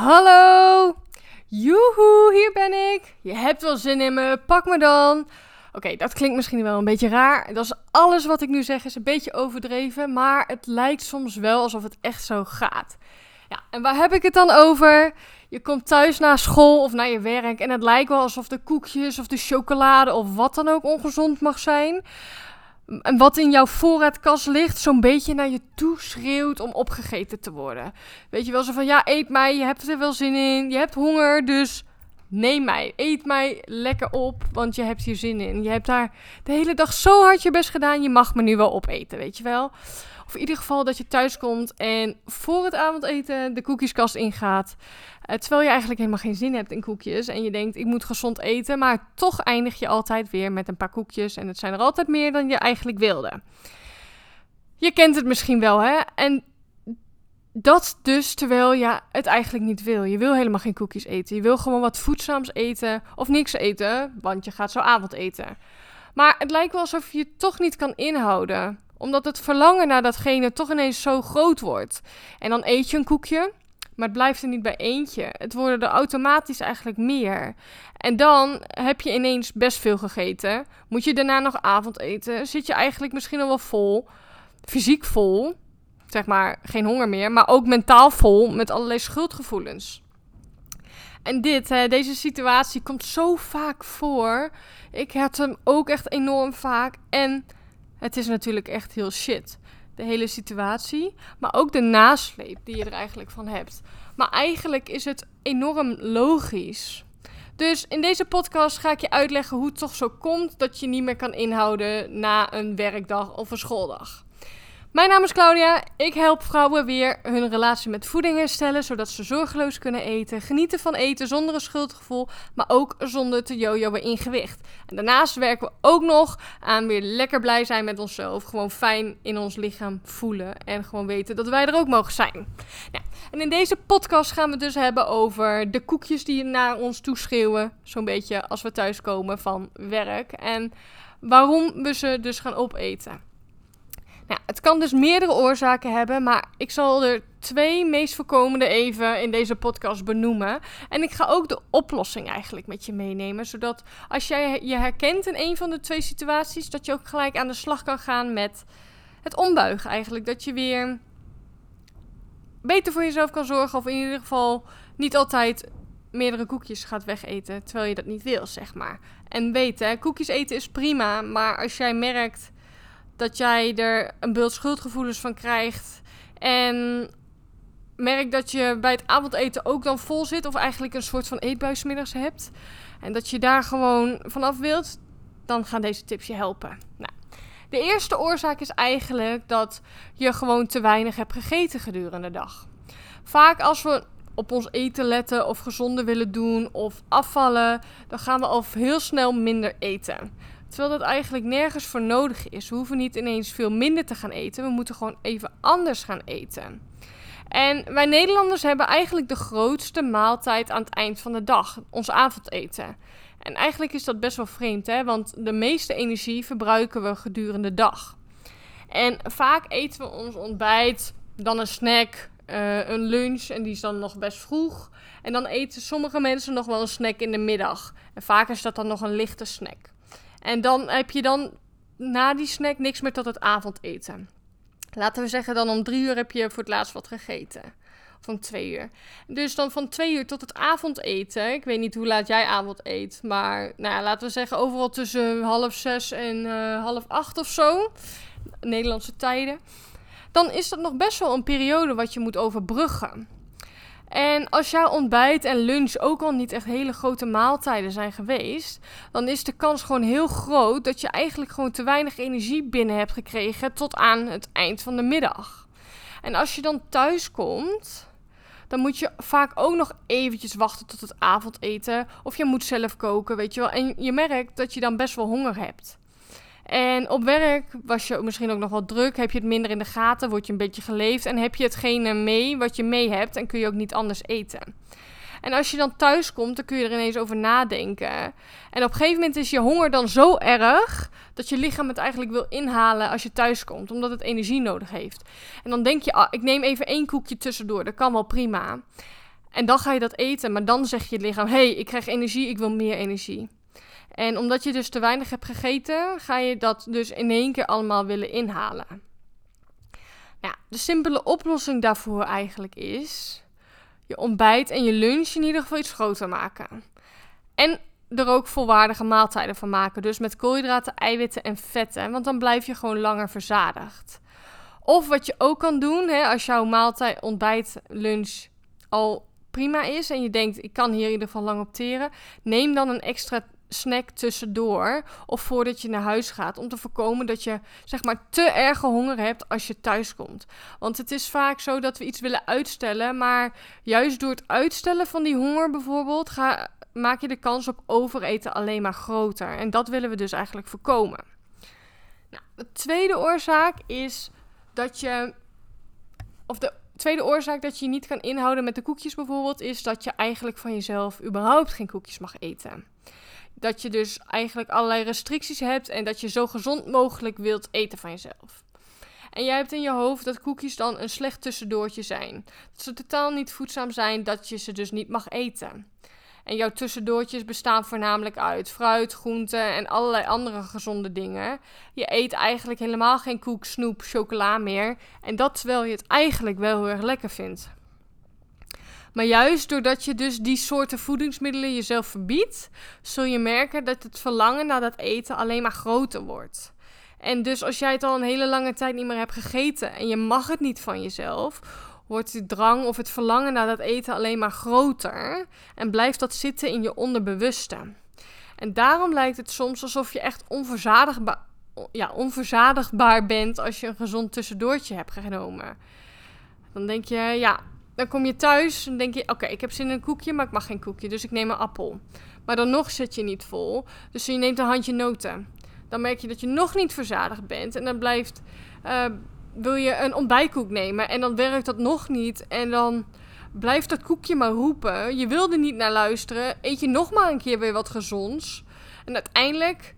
Hallo! Joehoe, hier ben ik. Je hebt wel zin in me, pak me dan. Oké, dat klinkt misschien wel een beetje raar. Dat is alles wat ik nu zeg is een beetje overdreven, maar het lijkt soms wel alsof het echt zo gaat. Ja, en waar heb ik het dan over? Je komt thuis na school of naar je werk en het lijkt wel alsof de koekjes of de chocolade of wat dan ook ongezond mag zijn. En wat in jouw voorraadkast ligt, zo'n beetje naar je toe schreeuwt om opgegeten te worden. Weet je wel, zo van ja, eet mij, je hebt er wel zin in, je hebt honger, dus neem mij, eet mij lekker op, want je hebt hier zin in. Je hebt daar de hele dag zo hard je best gedaan, je mag me nu wel opeten, weet je wel. Of in ieder geval dat je thuis komt en voor het avondeten de koekjeskast ingaat. Uh, terwijl je eigenlijk helemaal geen zin hebt in koekjes. En je denkt, ik moet gezond eten. Maar toch eindig je altijd weer met een paar koekjes. En het zijn er altijd meer dan je eigenlijk wilde. Je kent het misschien wel, hè? En dat dus terwijl je het eigenlijk niet wil. Je wil helemaal geen koekjes eten. Je wil gewoon wat voedzaams eten of niks eten, want je gaat zo avondeten. Maar het lijkt wel alsof je het toch niet kan inhouden omdat het verlangen naar datgene toch ineens zo groot wordt. En dan eet je een koekje, maar het blijft er niet bij eentje. Het worden er automatisch eigenlijk meer. En dan heb je ineens best veel gegeten. Moet je daarna nog avondeten. Zit je eigenlijk misschien al wel vol. Fysiek vol. Zeg maar geen honger meer. Maar ook mentaal vol met allerlei schuldgevoelens. En dit, deze situatie komt zo vaak voor. Ik heb hem ook echt enorm vaak. En het is natuurlijk echt heel shit. De hele situatie. Maar ook de nasleep die je er eigenlijk van hebt. Maar eigenlijk is het enorm logisch. Dus in deze podcast ga ik je uitleggen hoe het toch zo komt dat je niet meer kan inhouden na een werkdag of een schooldag. Mijn naam is Claudia. Ik help vrouwen weer hun relatie met voeding herstellen, zodat ze zorgeloos kunnen eten, genieten van eten zonder een schuldgevoel, maar ook zonder te jojoen in gewicht. En daarnaast werken we ook nog aan weer lekker blij zijn met onszelf, gewoon fijn in ons lichaam voelen en gewoon weten dat wij er ook mogen zijn. Nou, en in deze podcast gaan we dus hebben over de koekjes die naar ons toeschreeuwen, zo'n beetje als we thuiskomen van werk en waarom we ze dus gaan opeten. Het kan dus meerdere oorzaken hebben, maar ik zal er twee meest voorkomende even in deze podcast benoemen. En ik ga ook de oplossing eigenlijk met je meenemen, zodat als jij je herkent in een van de twee situaties, dat je ook gelijk aan de slag kan gaan met het ombuigen eigenlijk. Dat je weer beter voor jezelf kan zorgen, of in ieder geval niet altijd meerdere koekjes gaat wegeten, terwijl je dat niet wil, zeg maar. En weet, hè, koekjes eten is prima, maar als jij merkt dat jij er een beeld schuldgevoelens van krijgt. En merk dat je bij het avondeten ook dan vol zit. Of eigenlijk een soort van eetbuismiddags hebt. En dat je daar gewoon vanaf wilt. Dan gaan deze tips je helpen. Nou, de eerste oorzaak is eigenlijk dat je gewoon te weinig hebt gegeten gedurende de dag. Vaak als we op ons eten letten of gezonder willen doen of afvallen, dan gaan we al heel snel minder eten. Terwijl dat eigenlijk nergens voor nodig is. We hoeven niet ineens veel minder te gaan eten. We moeten gewoon even anders gaan eten. En wij Nederlanders hebben eigenlijk de grootste maaltijd aan het eind van de dag, ons avondeten. En eigenlijk is dat best wel vreemd, hè? want de meeste energie verbruiken we gedurende de dag. En vaak eten we ons ontbijt, dan een snack, uh, een lunch en die is dan nog best vroeg. En dan eten sommige mensen nog wel een snack in de middag. En vaak is dat dan nog een lichte snack. En dan heb je dan na die snack niks meer tot het avondeten. Laten we zeggen, dan om drie uur heb je voor het laatst wat gegeten. Of om twee uur. Dus dan van twee uur tot het avondeten. Ik weet niet hoe laat jij avond eet. Maar nou ja, laten we zeggen, overal tussen half zes en uh, half acht of zo. Nederlandse tijden. Dan is dat nog best wel een periode wat je moet overbruggen. En als jouw ontbijt en lunch ook al niet echt hele grote maaltijden zijn geweest, dan is de kans gewoon heel groot dat je eigenlijk gewoon te weinig energie binnen hebt gekregen tot aan het eind van de middag. En als je dan thuis komt, dan moet je vaak ook nog eventjes wachten tot het avondeten. Of je moet zelf koken, weet je wel. En je merkt dat je dan best wel honger hebt. En op werk was je misschien ook nog wat druk, heb je het minder in de gaten, word je een beetje geleefd en heb je hetgene mee wat je mee hebt en kun je ook niet anders eten. En als je dan thuis komt, dan kun je er ineens over nadenken. En op een gegeven moment is je honger dan zo erg dat je lichaam het eigenlijk wil inhalen als je thuis komt, omdat het energie nodig heeft. En dan denk je, ah, ik neem even één koekje tussendoor, dat kan wel prima. En dan ga je dat eten, maar dan zegt je lichaam: hé, hey, ik krijg energie, ik wil meer energie. En omdat je dus te weinig hebt gegeten, ga je dat dus in één keer allemaal willen inhalen. Nou, de simpele oplossing daarvoor eigenlijk is je ontbijt en je lunch in ieder geval iets groter maken. En er ook volwaardige maaltijden van maken. Dus met koolhydraten, eiwitten en vetten. Want dan blijf je gewoon langer verzadigd. Of wat je ook kan doen, hè, als jouw maaltijd, ontbijt, lunch al prima is en je denkt, ik kan hier in ieder geval lang opteren, neem dan een extra snack tussendoor of voordat je naar huis gaat. Om te voorkomen dat je zeg maar te erge honger hebt als je thuis komt. Want het is vaak zo dat we iets willen uitstellen. Maar juist door het uitstellen van die honger bijvoorbeeld, ga, maak je de kans op overeten alleen maar groter. En dat willen we dus eigenlijk voorkomen. Nou, de tweede oorzaak is dat je. Of de tweede oorzaak dat je je niet kan inhouden met de koekjes bijvoorbeeld, is dat je eigenlijk van jezelf überhaupt geen koekjes mag eten. Dat je dus eigenlijk allerlei restricties hebt en dat je zo gezond mogelijk wilt eten van jezelf. En jij hebt in je hoofd dat koekjes dan een slecht tussendoortje zijn. Dat ze totaal niet voedzaam zijn, dat je ze dus niet mag eten. En jouw tussendoortjes bestaan voornamelijk uit fruit, groenten en allerlei andere gezonde dingen. Je eet eigenlijk helemaal geen koek, snoep, chocola meer. En dat terwijl je het eigenlijk wel heel erg lekker vindt. Maar juist doordat je dus die soorten voedingsmiddelen jezelf verbiedt, zul je merken dat het verlangen naar dat eten alleen maar groter wordt. En dus als jij het al een hele lange tijd niet meer hebt gegeten en je mag het niet van jezelf, wordt de drang of het verlangen naar dat eten alleen maar groter en blijft dat zitten in je onderbewuste. En daarom lijkt het soms alsof je echt onverzadigbaar, ja, onverzadigbaar bent als je een gezond tussendoortje hebt genomen. Dan denk je, ja, dan kom je thuis en denk je, oké, ik heb zin in een koekje, maar ik mag geen koekje, dus ik neem een appel. Maar dan nog zit je niet vol, dus je neemt een handje noten. Dan merk je dat je nog niet verzadigd bent en dan blijft, uh, wil je een ontbijtkoek nemen en dan werkt dat nog niet en dan blijft dat koekje maar roepen. Je wilde niet naar luisteren, eet je nog maar een keer weer wat gezonds en uiteindelijk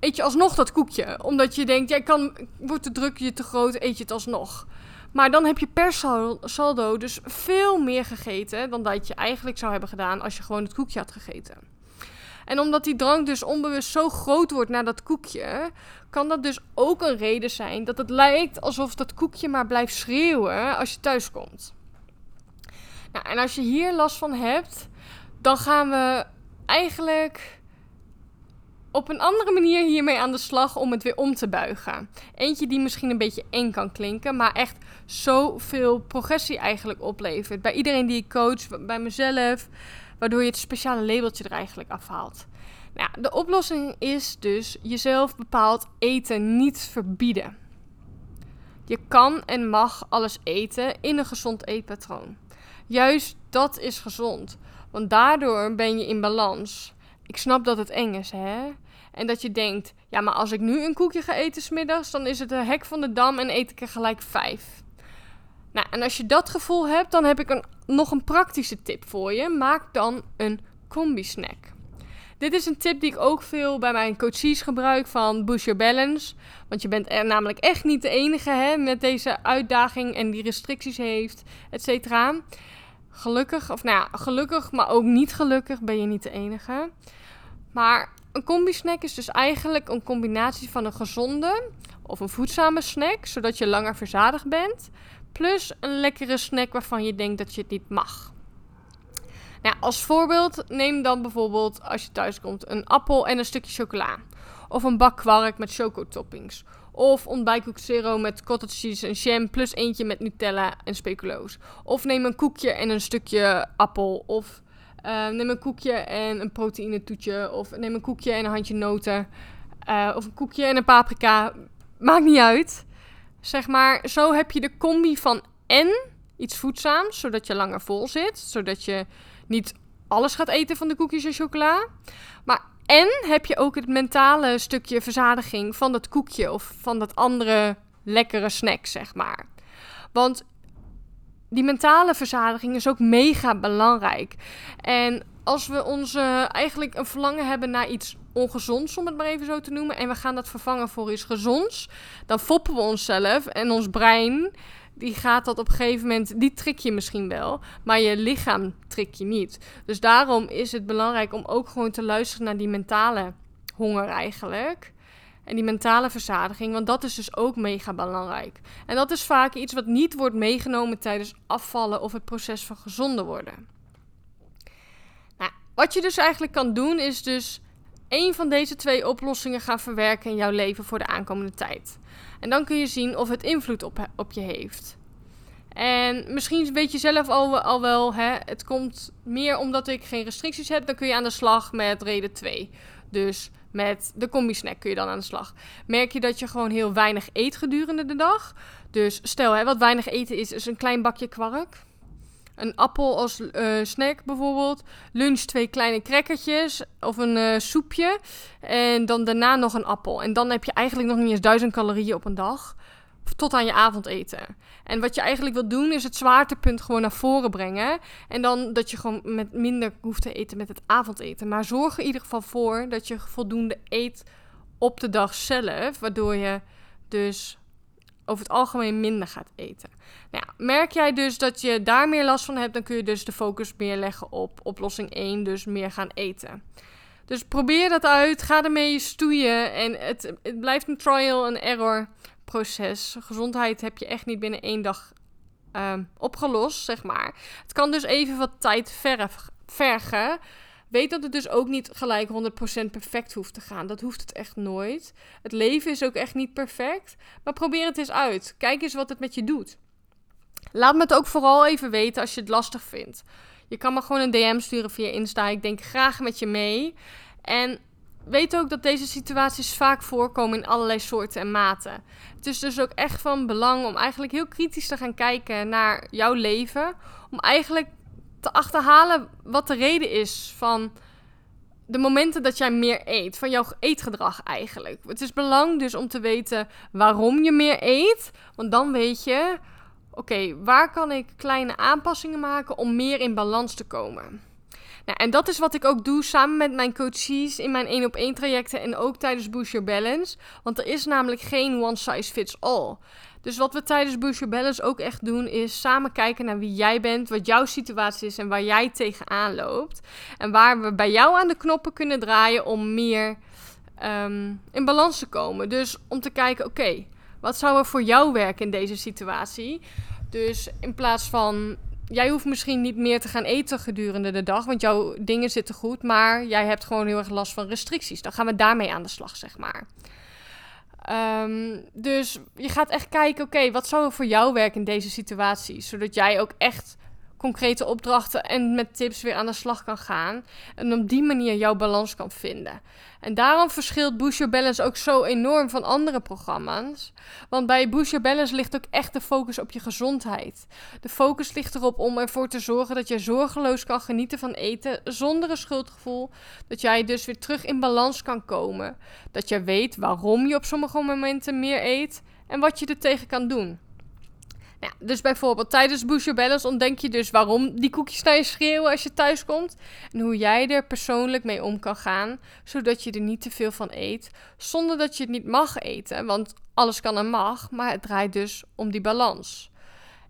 eet je alsnog dat koekje, omdat je denkt, jij kan, wordt de druk je te groot, eet je het alsnog. Maar dan heb je per saldo dus veel meer gegeten dan dat je eigenlijk zou hebben gedaan als je gewoon het koekje had gegeten. En omdat die drang dus onbewust zo groot wordt naar dat koekje, kan dat dus ook een reden zijn dat het lijkt alsof dat koekje maar blijft schreeuwen als je thuis komt. Nou, en als je hier last van hebt, dan gaan we eigenlijk op een andere manier hiermee aan de slag om het weer om te buigen. Eentje die misschien een beetje eng kan klinken, maar echt zoveel progressie eigenlijk oplevert. Bij iedereen die ik coach, bij mezelf, waardoor je het speciale labeltje er eigenlijk afhaalt. Nou, de oplossing is dus jezelf bepaald eten niet verbieden. Je kan en mag alles eten in een gezond eetpatroon. Juist dat is gezond, want daardoor ben je in balans. Ik snap dat het eng is, hè? En dat je denkt, ja, maar als ik nu een koekje ga eten smiddags, dan is het een hek van de dam en eet ik er gelijk vijf. Nou, en als je dat gevoel hebt, dan heb ik een, nog een praktische tip voor je. Maak dan een combi-snack. Dit is een tip die ik ook veel bij mijn coaches gebruik van Boost Your Balance. Want je bent er namelijk echt niet de enige hè, met deze uitdaging en die restricties heeft, et cetera. Gelukkig, of nou ja, gelukkig, maar ook niet gelukkig ben je niet de enige. Maar een combi-snack is dus eigenlijk een combinatie van een gezonde of een voedzame snack, zodat je langer verzadigd bent, plus een lekkere snack waarvan je denkt dat je het niet mag. Nou, als voorbeeld neem dan bijvoorbeeld als je thuis komt een appel en een stukje chocola. Of een bak kwark met chocotoppings. Of ontbijtkoek zero met cottage cheese en jam plus eentje met Nutella en speculoos. Of neem een koekje en een stukje appel. Of uh, neem een koekje en een proteïne toetje. Of neem een koekje en een handje noten. Uh, of een koekje en een paprika. Maakt niet uit. Zeg maar, zo heb je de combi van en iets voedzaams, zodat je langer vol zit. Zodat je niet alles gaat eten van de koekjes en chocola. Maar en heb je ook het mentale stukje verzadiging van dat koekje of van dat andere lekkere snack, zeg maar. Want die mentale verzadiging is ook mega belangrijk. En als we onze eigenlijk een verlangen hebben naar iets ongezonds, om het maar even zo te noemen, en we gaan dat vervangen voor iets gezonds, dan foppen we onszelf en ons brein die gaat dat op een gegeven moment, die trick je misschien wel, maar je lichaam trick je niet. Dus daarom is het belangrijk om ook gewoon te luisteren naar die mentale honger eigenlijk. En die mentale verzadiging, want dat is dus ook mega belangrijk. En dat is vaak iets wat niet wordt meegenomen tijdens afvallen of het proces van gezonder worden. Nou, wat je dus eigenlijk kan doen, is dus één van deze twee oplossingen gaan verwerken in jouw leven voor de aankomende tijd. En dan kun je zien of het invloed op, op je heeft. En misschien weet je zelf al, al wel, hè, het komt meer omdat ik geen restricties heb, dan kun je aan de slag met reden 2. Dus met de combi-snack kun je dan aan de slag. Merk je dat je gewoon heel weinig eet gedurende de dag? Dus stel, hè, wat weinig eten is, is een klein bakje kwark. Een appel als uh, snack bijvoorbeeld. Lunch twee kleine crackertjes of een uh, soepje. En dan daarna nog een appel. En dan heb je eigenlijk nog niet eens duizend calorieën op een dag tot aan je avondeten. En wat je eigenlijk wil doen, is het zwaartepunt gewoon naar voren brengen. En dan dat je gewoon met minder hoeft te eten met het avondeten. Maar zorg er in ieder geval voor dat je voldoende eet op de dag zelf. Waardoor je dus over het algemeen minder gaat eten. Nou ja, merk jij dus dat je daar meer last van hebt, dan kun je dus de focus meer leggen op oplossing 1, dus meer gaan eten. Dus probeer dat uit, ga ermee stoeien en het, het blijft een trial and error proces. Gezondheid heb je echt niet binnen één dag uh, opgelost, zeg maar. Het kan dus even wat tijd vergen. Weet dat het dus ook niet gelijk 100% perfect hoeft te gaan. Dat hoeft het echt nooit. Het leven is ook echt niet perfect. Maar probeer het eens uit. Kijk eens wat het met je doet. Laat me het ook vooral even weten als je het lastig vindt. Je kan me gewoon een DM sturen via Insta. Ik denk graag met je mee. En weet ook dat deze situaties vaak voorkomen in allerlei soorten en maten. Het is dus ook echt van belang om eigenlijk heel kritisch te gaan kijken naar jouw leven. Om eigenlijk te achterhalen wat de reden is van de momenten dat jij meer eet. Van jouw eetgedrag eigenlijk. Het is belangrijk dus om te weten waarom je meer eet. Want dan weet je, oké, waar kan ik kleine aanpassingen maken om meer in balans te komen. Nou, en dat is wat ik ook doe samen met mijn coaches in mijn 1 op 1 trajecten en ook tijdens Boost Your Balance. Want er is namelijk geen one size fits all. Dus wat we tijdens Boost Your Balance ook echt doen, is samen kijken naar wie jij bent, wat jouw situatie is en waar jij tegenaan loopt. En waar we bij jou aan de knoppen kunnen draaien om meer um, in balans te komen. Dus om te kijken, oké, wat zou er voor jou werken in deze situatie? Dus in plaats van jij hoeft misschien niet meer te gaan eten gedurende de dag, want jouw dingen zitten goed, maar jij hebt gewoon heel erg last van restricties. Dan gaan we daarmee aan de slag, zeg maar. Um, dus je gaat echt kijken, oké, wat zou voor jou werken in deze situatie? Zodat jij ook echt concrete opdrachten en met tips weer aan de slag kan gaan. En op die manier jouw balans kan vinden. En daarom verschilt Boost Balance ook zo enorm van andere programma's. Want bij Boost Balance ligt ook echt de focus op je gezondheid. De focus ligt erop om ervoor te zorgen dat je zorgeloos kan genieten van eten zonder een schuldgevoel. Dat jij dus weer terug in balans kan komen. Dat je weet waarom je op sommige momenten meer eet en wat je er tegen kan doen. Dus bijvoorbeeld tijdens Balance ontdek je dus waarom die koekjes naar je schreeuwen als je thuis komt. En hoe jij er persoonlijk mee om kan gaan, zodat je er niet te veel van eet. Zonder dat je het niet mag eten, want alles kan en mag, maar het draait dus om die balans.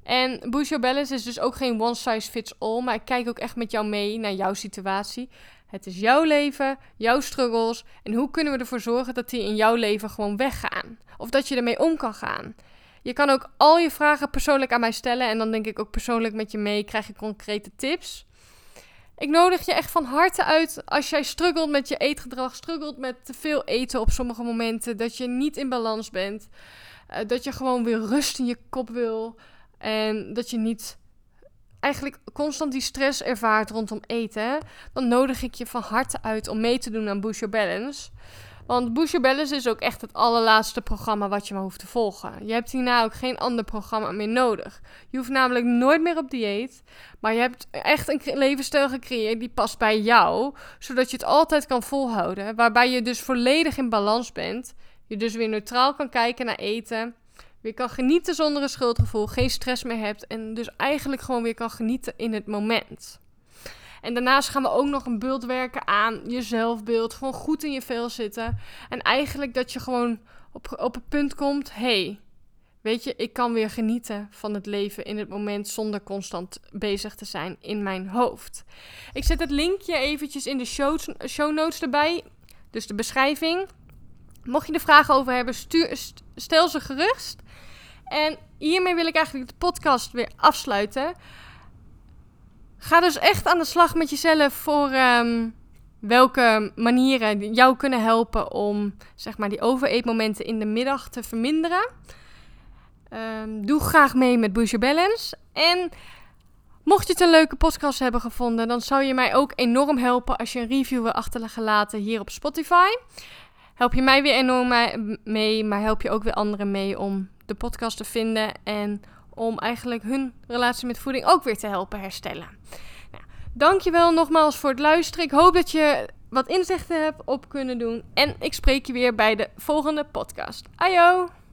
En Balance is dus ook geen one size fits all, maar ik kijk ook echt met jou mee naar jouw situatie. Het is jouw leven, jouw struggles en hoe kunnen we ervoor zorgen dat die in jouw leven gewoon weggaan? Of dat je ermee om kan gaan. Je kan ook al je vragen persoonlijk aan mij stellen. En dan denk ik ook persoonlijk met je mee. Krijg je concrete tips. Ik nodig je echt van harte uit als jij struggelt met je eetgedrag, struggelt met te veel eten op sommige momenten, dat je niet in balans bent, uh, dat je gewoon weer rust in je kop wil en dat je niet eigenlijk constant die stress ervaart rondom eten, dan nodig ik je van harte uit om mee te doen aan Boost Your Balance. Want Your Balance is ook echt het allerlaatste programma wat je maar hoeft te volgen. Je hebt hierna ook geen ander programma meer nodig. Je hoeft namelijk nooit meer op dieet. Maar je hebt echt een levensstijl gecreëerd die past bij jou. Zodat je het altijd kan volhouden. Waarbij je dus volledig in balans bent. Je dus weer neutraal kan kijken naar eten. Weer kan genieten zonder een schuldgevoel. Geen stress meer hebt. En dus eigenlijk gewoon weer kan genieten in het moment. En daarnaast gaan we ook nog een beeld werken aan je zelfbeeld. Gewoon goed in je vel zitten. En eigenlijk dat je gewoon op, op het punt komt: hey, Weet je, ik kan weer genieten van het leven in het moment zonder constant bezig te zijn in mijn hoofd. Ik zet het linkje eventjes in de show, show notes erbij, dus de beschrijving. Mocht je er vragen over hebben, stuur, stel ze gerust. En hiermee wil ik eigenlijk de podcast weer afsluiten. Ga dus echt aan de slag met jezelf voor ehm, welke manieren jou kunnen helpen om zeg maar, die overeetmomenten in de middag te verminderen. Um, doe graag mee met Your Balance. En mocht je het een leuke podcast hebben gevonden, dan zou je mij ook enorm helpen als je een review wil achterlaten hier op Spotify. Help je mij weer enorm mee, maar help je ook weer anderen mee om de podcast te vinden en om eigenlijk hun relatie met voeding ook weer te helpen herstellen. Nou, dankjewel nogmaals voor het luisteren. Ik hoop dat je wat inzichten hebt op kunnen doen. En ik spreek je weer bij de volgende podcast. Ajo!